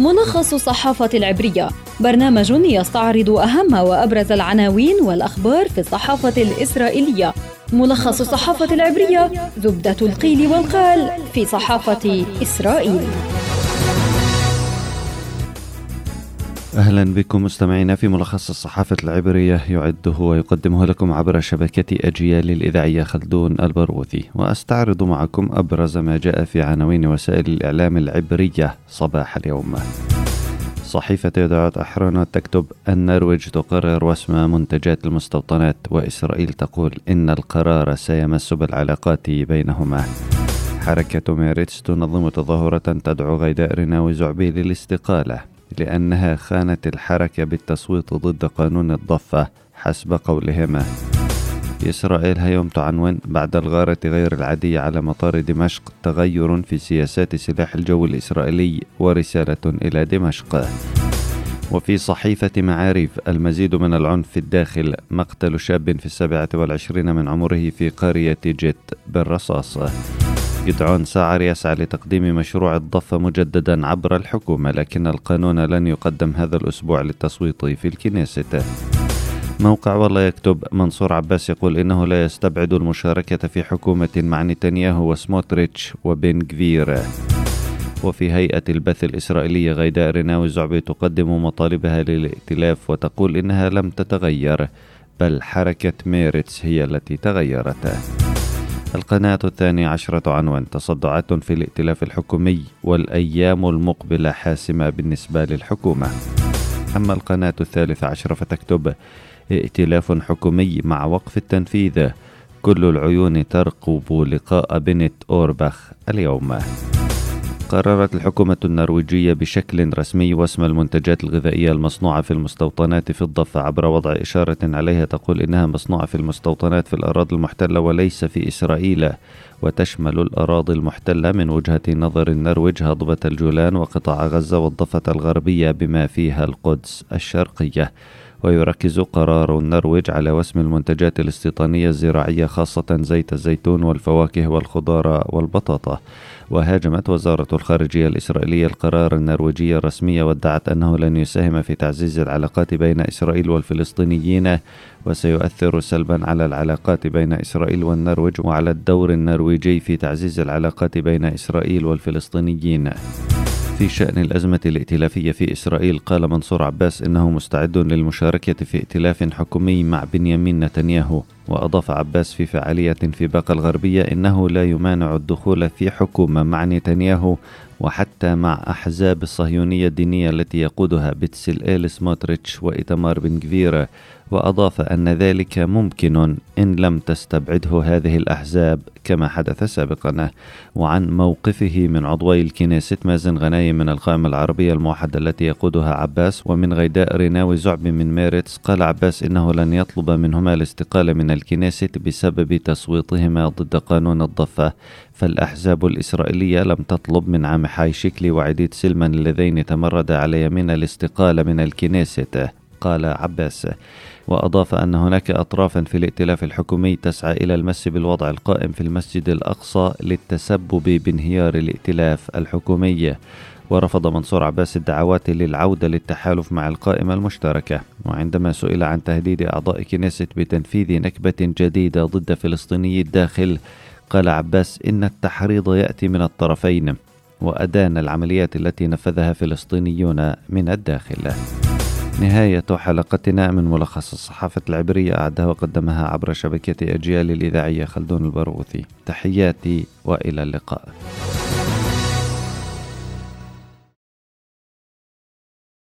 ملخص الصحافة العبرية. برنامج يستعرض أهم وأبرز العناوين والأخبار في الصحافة الإسرائيلية. ملخص الصحافة العبرية زبدة القيل والقال في صحافة إسرائيل. أهلا بكم مستمعينا في ملخص الصحافة العبرية يعده ويقدمه لكم عبر شبكة أجيال الإذاعية خلدون البرغوثي. وأستعرض معكم أبرز ما جاء في عناوين وسائل الإعلام العبرية صباح اليوم. صحيفة يديعوت أحرونوت تكتب النرويج تقرر وسم منتجات المستوطنات وإسرائيل تقول إن القرار سيمس بالعلاقات بينهما. حركة ميريتس تنظم تظاهرة تدعو غيداء ريناوي زعبي للاستقالة. لأنها خانت الحركة بالتصويت ضد قانون الضفة حسب قولها. إسرائيل هيوم تعنون بعد الغارة غير العادية على مطار دمشق تغير في سياسات سلاح الجو الإسرائيلي ورسالة إلى دمشق. وفي صحيفة معارف المزيد من العنف في الداخل. مقتل شاب في السابعة والعشرين من عمره في قرية جيت بالرصاص. جدعون ساعر يسعى لتقديم مشروع الضفة مجددا عبر الحكومة لكن القانون لن يقدم هذا الأسبوع للتصويت في الكنيسة موقع والله يكتب منصور عباس يقول إنه لا يستبعد المشاركة في حكومة مع نتنياهو وسموتريتش وبن جفير وفي هيئة البث الإسرائيلية غيداء ريناوي الزعبي تقدم مطالبها للائتلاف وتقول إنها لم تتغير بل حركة ميرتس هي التي تغيرت. القناة الثانية عشرة عنوان تصدعات في الائتلاف الحكومي والأيام المقبلة حاسمة بالنسبة للحكومة. أما القناة الثالثة عشرة فتكتب ائتلاف حكومي مع وقف التنفيذ. كل العيون ترقب لقاء بنت أوربخ اليوم. قررت الحكومة النرويجية بشكل رسمي وسم المنتجات الغذائية المصنوعة في المستوطنات في الضفة عبر وضع إشارة عليها تقول إنها مصنوعة في المستوطنات في الأراضي المحتلة وليس في إسرائيل وتشمل الأراضي المحتلة من وجهة نظر النرويج هضبة الجولان وقطاع غزة والضفة الغربية بما فيها القدس الشرقية. ويركز قرار النرويج على وسم المنتجات الاستيطانية الزراعية خاصة زيت الزيتون والفواكه والخضار والبطاطا. وهاجمت وزارة الخارجية الإسرائيلية القرار النرويجي الرسمي وادعت أنه لن يساهم في تعزيز العلاقات بين إسرائيل والفلسطينيين وسيؤثر سلبا على العلاقات بين إسرائيل والنرويج وعلى الدور النرويجي في تعزيز العلاقات بين إسرائيل والفلسطينيين. في شأن الأزمة الائتلافية في إسرائيل قال منصور عباس إنه مستعد للمشاركة في ائتلاف حكومي مع بنيامين نتنياهو. وأضاف عباس في فعالية في باقة الغربية إنه لا يمانع الدخول في حكومة مع نتنياهو وحتى مع أحزاب الصهيونية الدينية التي يقودها بتسلئيل سموتريتش وإيتمار بن غفير. وأضاف أن ذلك ممكن إن لم تستبعده هذه الأحزاب كما حدث سابقا. وعن موقفه من عضوي الكنيست مازن غنايم من القائمة العربية الموحدة التي يقودها عباس ومن غيداء ريناوي زعبي من ميريتس قال عباس إنه لن يطلب منهما الاستقالة من الكنيست بسبب تصويتهما ضد قانون الضفة فالأحزاب الإسرائيلية لم تطلب من عامحاي شكلي وعديد سلمان اللذين تمرد على يمين الاستقالة من الكنيسة قال عباس. وأضاف أن هناك أطرافا في الائتلاف الحكومي تسعى إلى المس بالوضع القائم في المسجد الأقصى للتسبب بانهيار الائتلاف الحكومي. ورفض منصور عباس الدعوات للعودة للتحالف مع القائمة المشتركة وعندما سئل عن تهديد أعضاء كنيست بتنفيذ نكبة جديدة ضد فلسطيني الداخل قال عباس إن التحريض يأتي من الطرفين وأدان العمليات التي نفذها فلسطينيون من الداخل. نهاية حلقتنا من ملخص الصحافة العبرية أعدها وقدمها عبر شبكة أجيال الإذاعية خلدون البرغوثي. تحياتي وإلى اللقاء.